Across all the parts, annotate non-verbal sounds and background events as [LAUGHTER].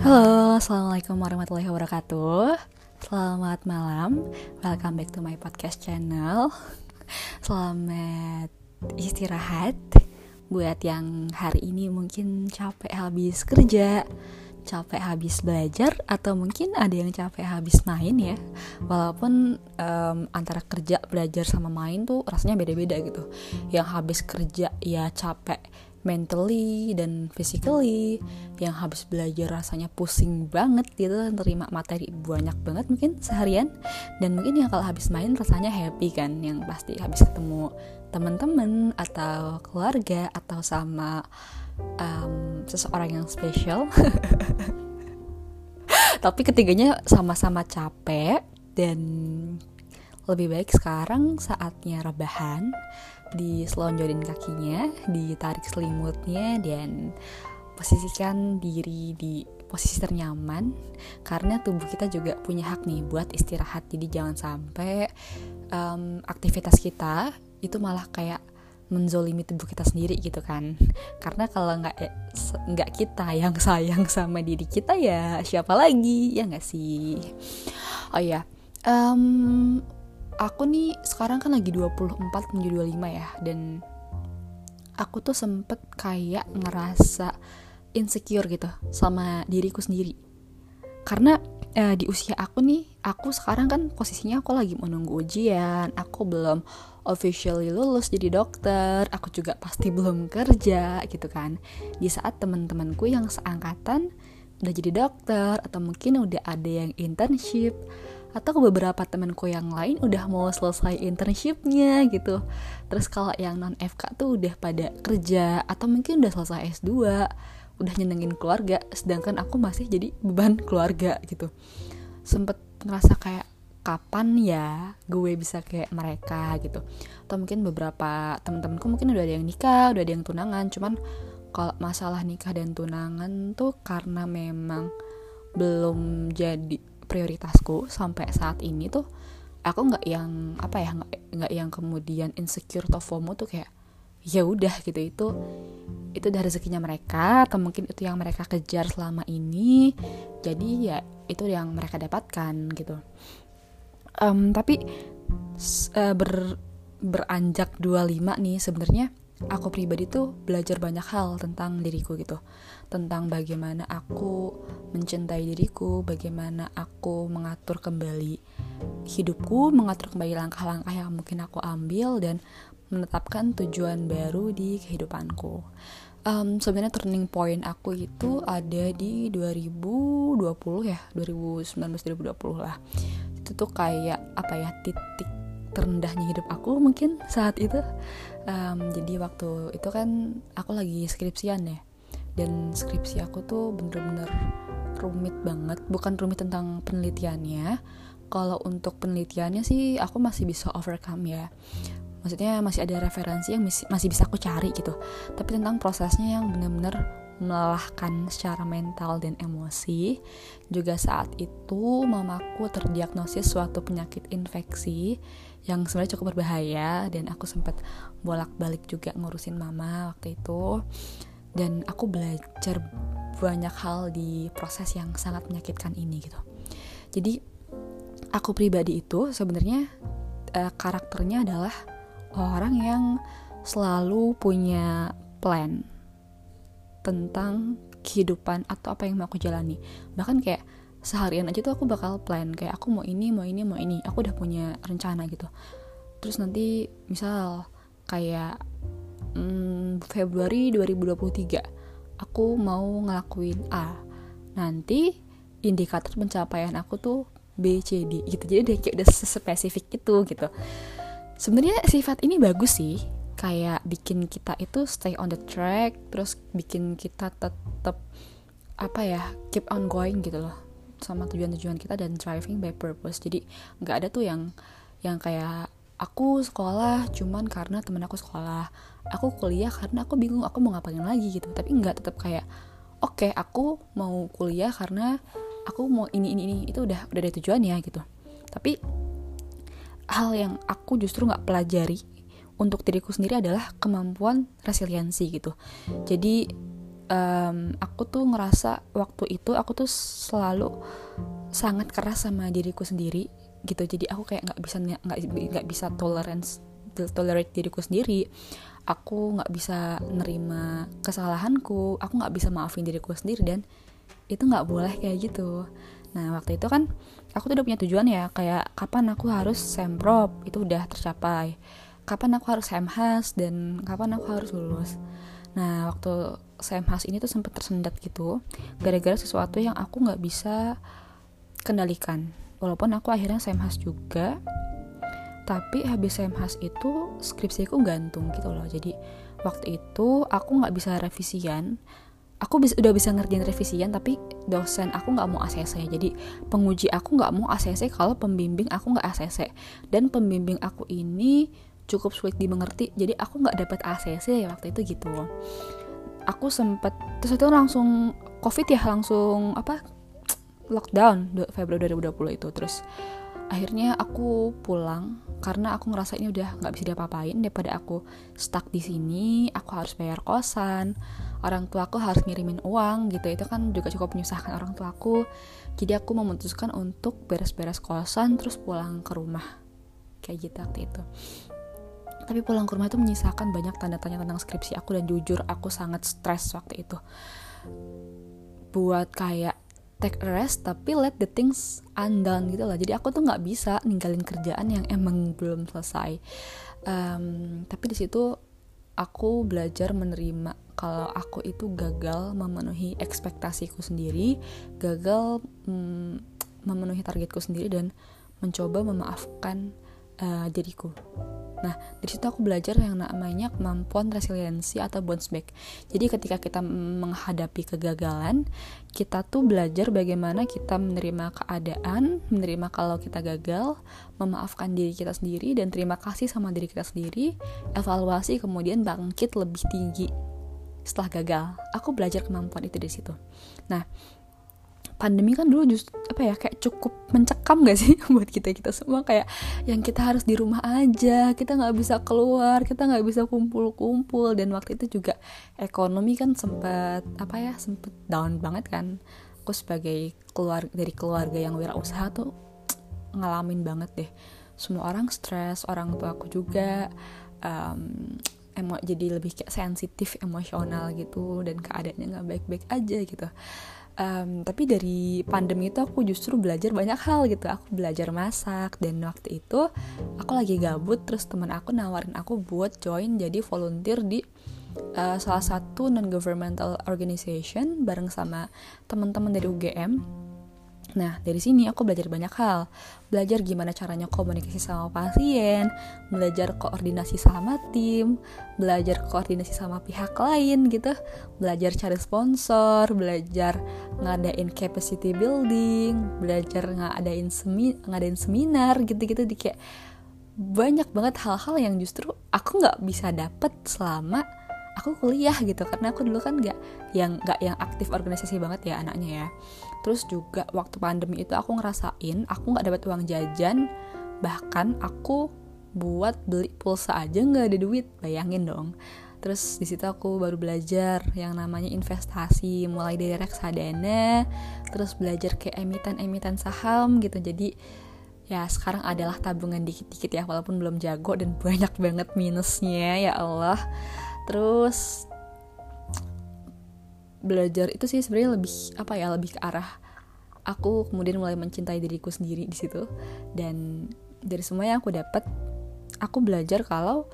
Halo, assalamualaikum warahmatullahi wabarakatuh. Selamat malam, welcome back to my podcast channel. Selamat istirahat buat yang hari ini mungkin capek habis kerja, capek habis belajar, atau mungkin ada yang capek habis main ya. Walaupun um, antara kerja, belajar sama main tuh rasanya beda-beda gitu. Yang habis kerja ya capek mentally dan physically yang habis belajar rasanya pusing banget gitu terima materi banyak banget mungkin seharian. Dan mungkin yang kalau habis main rasanya happy kan yang pasti habis ketemu teman-teman atau keluarga atau sama um, seseorang yang spesial [LAUGHS] tapi ketiganya sama-sama capek dan lebih baik sekarang saatnya rebahan diselonjorin kakinya, ditarik selimutnya dan posisikan diri di posisi ternyaman. Karena tubuh kita juga punya hak nih buat istirahat. Jadi jangan sampai um, aktivitas kita itu malah kayak menzolimi tubuh kita sendiri gitu kan. Karena kalau nggak eh, nggak kita yang sayang sama diri kita ya siapa lagi? Ya nggak sih? Oh ya um, aku nih sekarang kan lagi 24 menuju 25 ya dan aku tuh sempet kayak ngerasa insecure gitu sama diriku sendiri. Karena eh, di usia aku nih aku sekarang kan posisinya aku lagi menunggu ujian aku belum officially lulus jadi dokter aku juga pasti [LAUGHS] belum kerja gitu kan. Di saat teman-temanku yang seangkatan udah jadi dokter atau mungkin udah ada yang internship atau beberapa temanku yang lain udah mau selesai internshipnya gitu. Terus kalau yang non FK tuh udah pada kerja atau mungkin udah selesai S2 udah nyenengin keluarga sedangkan aku masih jadi beban [LAUGHS] keluarga gitu. Sempet ngerasa kayak kapan ya gue bisa kayak mereka? gitu. Atau mungkin beberapa temen-temenku mungkin udah ada yang nikah udah ada yang tunangan. Cuman kalau masalah nikah dan tunangan tuh karena memang belum jadi prioritasku sampai saat ini tuh aku nggak yang apa ya nggak yang kemudian insecure atau FOMO tuh kayak ya udah gitu. Itu itu dari rezekinya mereka atau mungkin itu yang mereka kejar selama ini. Jadi ya itu yang mereka dapatkan gitu. Um, tapi uh, ber beranjak 25 nih sebenarnya aku pribadi tuh belajar banyak hal tentang diriku gitu tentang bagaimana aku mencintai diriku bagaimana aku mengatur kembali hidupku mengatur kembali langkah-langkah yang mungkin aku ambil dan menetapkan tujuan baru di kehidupanku. Um, sebenarnya turning point aku itu ada di 2020 ya 2019 2020 lah. Itu tuh kayak apa ya titik terendahnya hidup aku mungkin saat itu. Um, jadi waktu itu kan aku lagi skripsian ya dan skripsi aku tuh bener-bener rumit banget. Bukan rumit tentang penelitiannya. Kalau untuk penelitiannya sih aku masih bisa overcome ya. Maksudnya masih ada referensi yang masih bisa aku cari gitu. Tapi tentang prosesnya yang bener-bener melelahkan secara mental dan emosi. Juga saat itu mamaku terdiagnosis suatu penyakit infeksi yang sebenarnya cukup berbahaya. Dan aku sempat bolak-balik juga ngurusin mama waktu itu dan aku belajar banyak hal di proses yang sangat menyakitkan ini gitu. Jadi aku pribadi itu sebenarnya uh, karakternya adalah orang yang selalu punya plan tentang kehidupan atau apa yang mau aku jalani. Bahkan kayak seharian aja tuh aku bakal plan kayak aku mau ini mau ini mau ini. Aku udah punya rencana gitu. Terus nanti misal kayak hmm, Februari 2023 aku mau ngelakuin A. Nanti indikator pencapaian aku tuh B C D gitu. Jadi dia kayak udah spesifik itu gitu. Sebenarnya sifat ini bagus sih. Kayak bikin kita itu stay on the track terus bikin kita tetap apa ya keep on going gitu loh sama tujuan-tujuan kita dan driving by purpose. Jadi nggak ada tuh yang yang kayak aku sekolah cuman karena temen aku sekolah. Aku kuliah karena aku bingung aku mau ngapain lagi gitu. Tapi nggak tetap kayak oke okay, aku mau kuliah karena aku mau ini ini ini. Itu udah udah ada tujuannya gitu. Tapi hal yang aku justru nggak pelajari untuk diriku sendiri adalah kemampuan resiliensi gitu. Jadi um, aku tuh ngerasa waktu itu aku tuh selalu sangat keras sama diriku sendiri gitu. Jadi aku kayak nggak bisa nggak nggak bisa tolerance tolerate diriku sendiri. Aku nggak bisa nerima kesalahanku. Aku nggak bisa maafin diriku sendiri dan itu nggak boleh kayak gitu. Nah waktu itu kan aku tuh udah punya tujuan ya kayak kapan aku harus semprop itu udah tercapai. Kapan aku harus semhas dan kapan aku harus lulus. Nah waktu semhas ini tuh sempet tersendat gitu gara-gara sesuatu yang aku nggak bisa kendalikan walaupun aku akhirnya semhas juga tapi habis semhas itu skripsiku gantung gitu loh. Jadi waktu itu aku nggak bisa revisian. Aku bisa, udah bisa ngerjain revisian tapi dosen aku nggak mau ACC jadi penguji aku nggak mau ACC kalau pembimbing aku nggak ACC dan pembimbing aku ini cukup sulit dimengerti. Jadi aku nggak dapat ACC ya waktu itu gitu. Aku sempet terus itu langsung covid ya langsung apa lockdown Februari 2020 itu. Terus akhirnya aku pulang karena aku ngerasa ini udah nggak bisa diapa-apain daripada aku stuck di sini aku harus bayar kosan orang tua aku harus ngirimin uang gitu. Itu kan juga cukup menyusahkan orang tua aku. Jadi aku memutuskan untuk beres-beres kosan terus pulang ke rumah. Kayak gitu waktu itu. Tapi pulang ke rumah itu menyisakan banyak tanda tanya tentang skripsi aku dan jujur aku sangat stres waktu itu. Buat kayak take a rest tapi let the things undone gitu lah jadi aku tuh nggak bisa ninggalin kerjaan yang emang belum selesai. Um, tapi di situ aku belajar menerima kalau aku itu gagal memenuhi ekspektasiku sendiri gagal mm, memenuhi targetku sendiri dan mencoba memaafkan uh, diriku Nah, dari situ aku belajar yang namanya kemampuan resiliensi atau bounce back. Jadi ketika kita menghadapi kegagalan, kita tuh belajar bagaimana kita menerima keadaan, menerima kalau kita gagal, memaafkan diri kita sendiri dan terima kasih sama diri kita sendiri, evaluasi kemudian bangkit lebih tinggi setelah gagal. Aku belajar kemampuan itu dari situ. Nah, pandemi kan dulu just apa ya kayak cukup mencekam gak sih [LAUGHS] buat kita kita semua kayak yang kita harus di rumah aja kita nggak bisa keluar kita nggak bisa kumpul-kumpul. Dan waktu itu juga ekonomi kan sempat apa ya sempat down banget kan. Aku sebagai keluar dari keluarga yang wirausaha tuh [TSK] ngalamin banget deh. Semua orang stres orang tua aku juga um, emo jadi lebih kayak sensitif emosional gitu. Dan keadaannya nggak baik-baik aja gitu um, tapi dari pandemi itu aku justru belajar banyak hal gitu. Aku belajar masak dan waktu itu aku lagi gabut terus teman aku nawarin aku buat join jadi volunteer di uh, salah satu non governmental organization bareng sama teman-teman dari UGM Nah, dari sini aku belajar banyak hal. Belajar gimana caranya komunikasi sama pasien, belajar koordinasi sama tim, belajar koordinasi sama pihak lain gitu, belajar cari sponsor, belajar ngadain capacity building, belajar ngadain semi ngadain seminar gitu-gitu di kayak banyak banget hal-hal yang justru aku nggak bisa dapet selama aku kuliah gitu karena aku dulu kan nggak yang nggak yang aktif organisasi banget ya anaknya ya. Terus juga waktu pandemi itu aku ngerasain aku nggak dapat uang jajan bahkan aku buat beli pulsa aja nggak ada duit bayangin dong. Terus di situ aku baru belajar yang namanya investasi mulai dari reksadana terus belajar ke emiten-emiten saham gitu. Jadi ya sekarang adalah tabungan dikit-dikit ya walaupun belum jago dan [LAUGHS] banyak banget minusnya ya Allah terus belajar itu sih sebenarnya lebih apa ya lebih ke arah aku kemudian mulai mencintai diriku sendiri di situ. Dan dari semua yang aku dapat aku belajar kalau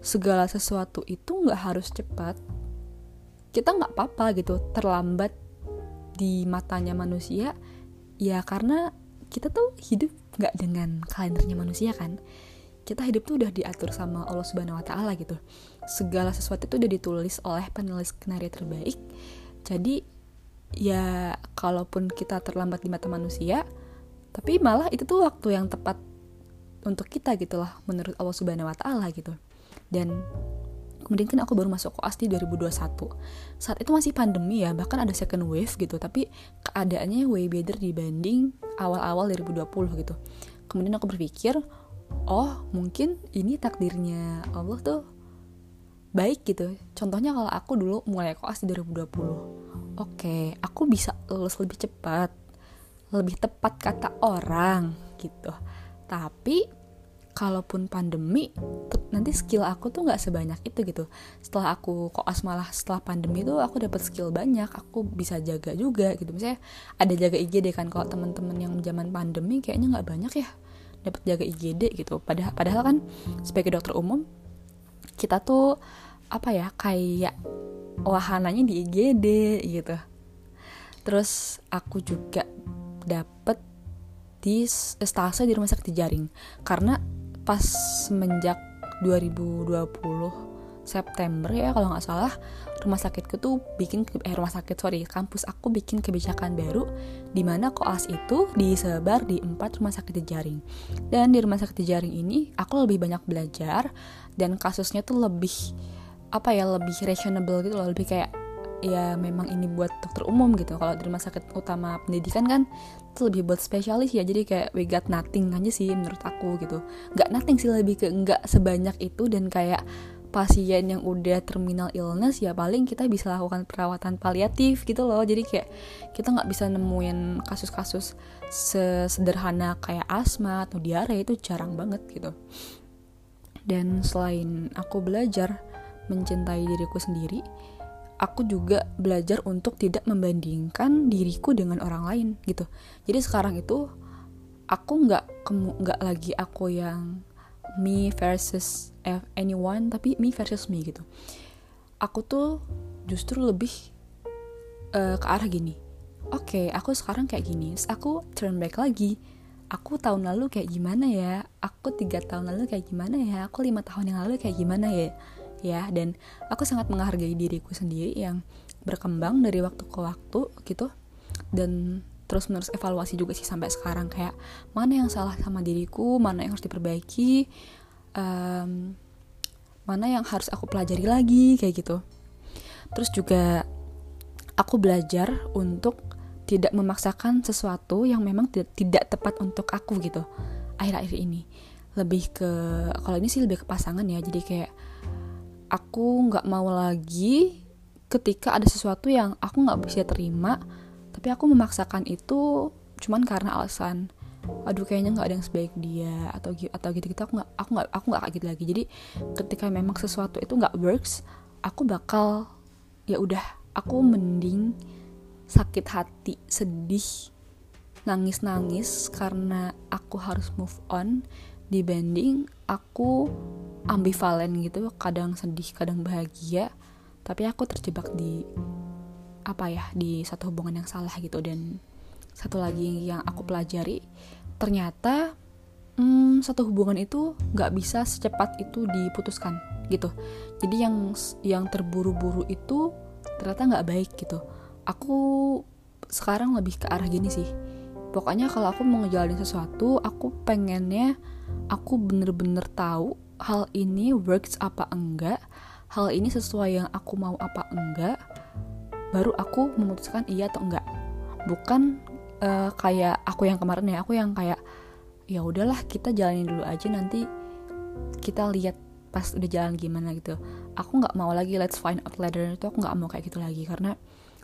segala sesuatu itu nggak harus cepat. Kita nggak apa-apa gitu terlambat di matanya manusia. Ya karena kita tuh hidup nggak dengan kalendernya manusia kan kita hidup tuh udah diatur sama Allah Subhanahu Wa Taala gitu. Segala sesuatu itu udah ditulis oleh penulis skenario terbaik. Jadi ya kalaupun kita terlambat di mata manusia tapi malah itu tuh waktu yang tepat untuk kita gitu lah menurut Allah Subhanahu Wa Taala gitu. Dan kemudian kan aku baru masuk koas di 2021 saat itu masih pandemi ya bahkan ada second wave gitu tapi keadaannya way better dibanding awal-awal 2020 gitu. Kemudian aku berpikir oh mungkin ini takdirnya Allah tuh baik gitu. Contohnya kalau aku dulu mulai koas di 2020 oke aku bisa lulus lebih cepat lebih tepat kata orang gitu. Tapi kalaupun pandemi nanti skill aku tuh nggak sebanyak itu gitu. Setelah aku koas malah setelah pandemi tuh aku dapat skill banyak aku bisa jaga juga gitu. Misalnya ada jaga IGD kan kalau teman-teman yang zaman pandemi kayaknya nggak banyak ya dapat jaga IGD gitu. Padahal padahal kan sebagai dokter umum kita tuh apa ya kayak wahananya di IGD gitu. Terus aku juga dapet di stase di rumah sakit jaring karena pas semenjak 2020 September ya kalau nggak salah rumah sakitku tuh bikin eh rumah sakit sorry kampus aku bikin kebijakan baru di mana koas itu disebar di empat rumah sakit jaring dan di rumah sakit jaring ini aku lebih banyak belajar dan kasusnya tuh lebih apa ya lebih reasonable gitu loh. Lebih kayak ya memang ini buat dokter umum gitu. Kalau di rumah sakit utama pendidikan kan itu lebih buat spesialis ya. Jadi kayak we got nothing aja sih menurut aku gitu. Nggak nothing sih lebih ke nggak sebanyak itu dan kayak pasien yang udah terminal illness ya paling kita bisa lakukan perawatan paliatif gitu loh. Jadi kayak kita nggak bisa nemuin kasus-kasus sesederhana kayak asma atau diare itu jarang banget gitu. Dan selain aku belajar mencintai diriku sendiri aku juga belajar untuk tidak membandingkan diriku dengan orang lain gitu. Jadi sekarang itu aku nggak nggak lagi aku yang me versus anyone tapi me versus me gitu. Aku tuh justru lebih uh, ke arah gini. Oke okay, aku sekarang kayak gini. Terus aku turn back lagi. Aku tahun lalu kayak gimana ya? Aku tiga tahun lalu kayak gimana ya? Aku lima tahun yang lalu kayak gimana ya? Ya dan aku sangat menghargai diriku sendiri yang berkembang dari waktu ke waktu gitu. Dan terus menerus evaluasi juga sih sampai sekarang. Kayak mana yang salah sama diriku mana yang harus diperbaiki um, mana yang harus aku pelajari lagi kayak gitu. Terus juga aku belajar untuk tidak memaksakan sesuatu yang memang tidak, tidak tepat untuk aku gitu akhir-akhir ini. Lebih ke kalau ini sih lebih ke pasangan ya jadi kayak aku nggak mau lagi ketika ada sesuatu yang aku nggak bisa terima tapi aku memaksakan itu cuman karena alasan aduh kayaknya nggak ada yang sebaik dia atau atau gitu gitu aku nggak aku nggak aku nggak kayak gitu lagi. Jadi ketika memang sesuatu itu nggak works aku bakal ya udah aku mending sakit hati sedih nangis nangis karena aku harus move on dibanding aku ambivalen gitu kadang sedih kadang bahagia tapi aku terjebak di apa ya di satu hubungan yang salah gitu. Dan satu lagi yang aku pelajari ternyata hmm, satu hubungan itu nggak bisa secepat itu diputuskan gitu. Jadi yang yang terburu-buru itu ternyata nggak baik gitu. Aku sekarang lebih ke arah gini sih. Pokoknya kalau aku mau ngejalanin sesuatu aku pengennya aku bener-bener tahu hal ini works apa enggak hal ini sesuai yang aku mau apa enggak baru aku memutuskan iya atau enggak. Bukan uh, kayak aku yang kemarin ya aku yang kayak ya udahlah kita jalanin dulu aja nanti kita lihat pas udah jalan gimana gitu. Aku nggak mau lagi let's find out later. Itu aku nggak mau kayak gitu lagi karena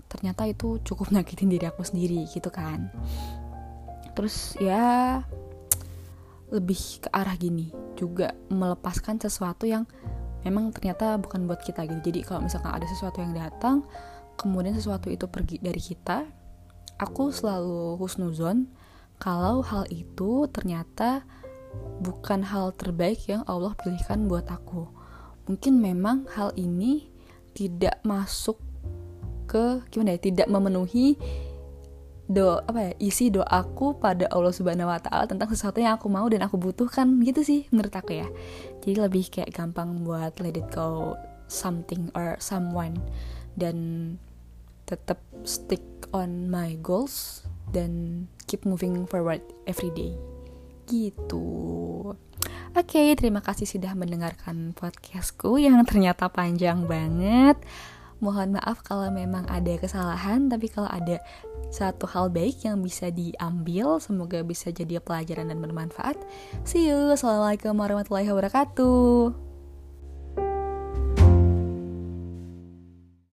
ternyata itu cukup [LAUGHS] nyakitin diri aku sendiri gitu kan. Terus ya lebih ke arah gini juga melepaskan sesuatu yang memang ternyata bukan buat kita gitu. Jadi kalau misalkan ada sesuatu yang datang kemudian sesuatu itu pergi dari kita aku selalu husnuzon kalau hal itu ternyata bukan hal terbaik yang Allah pilihkan buat aku. Mungkin memang hal ini tidak masuk ke gimana ya tidak memenuhi do apa ya isi doaku pada Allah Subhanahu Wa Taala tentang sesuatu yang aku mau dan aku butuhkan gitu sih menurut aku ya. Jadi lebih kayak gampang buat let it go something or someone. Dan tetap stick on my goals dan keep moving forward every day gitu Oke, okay, terima kasih sudah mendengarkan podcastku yang ternyata panjang banget. Mohon maaf kalau memang ada kesalahan, tapi kalau ada satu hal baik yang bisa diambil, semoga bisa jadi pelajaran dan bermanfaat. See you. Assalamualaikum warahmatullahi wabarakatuh.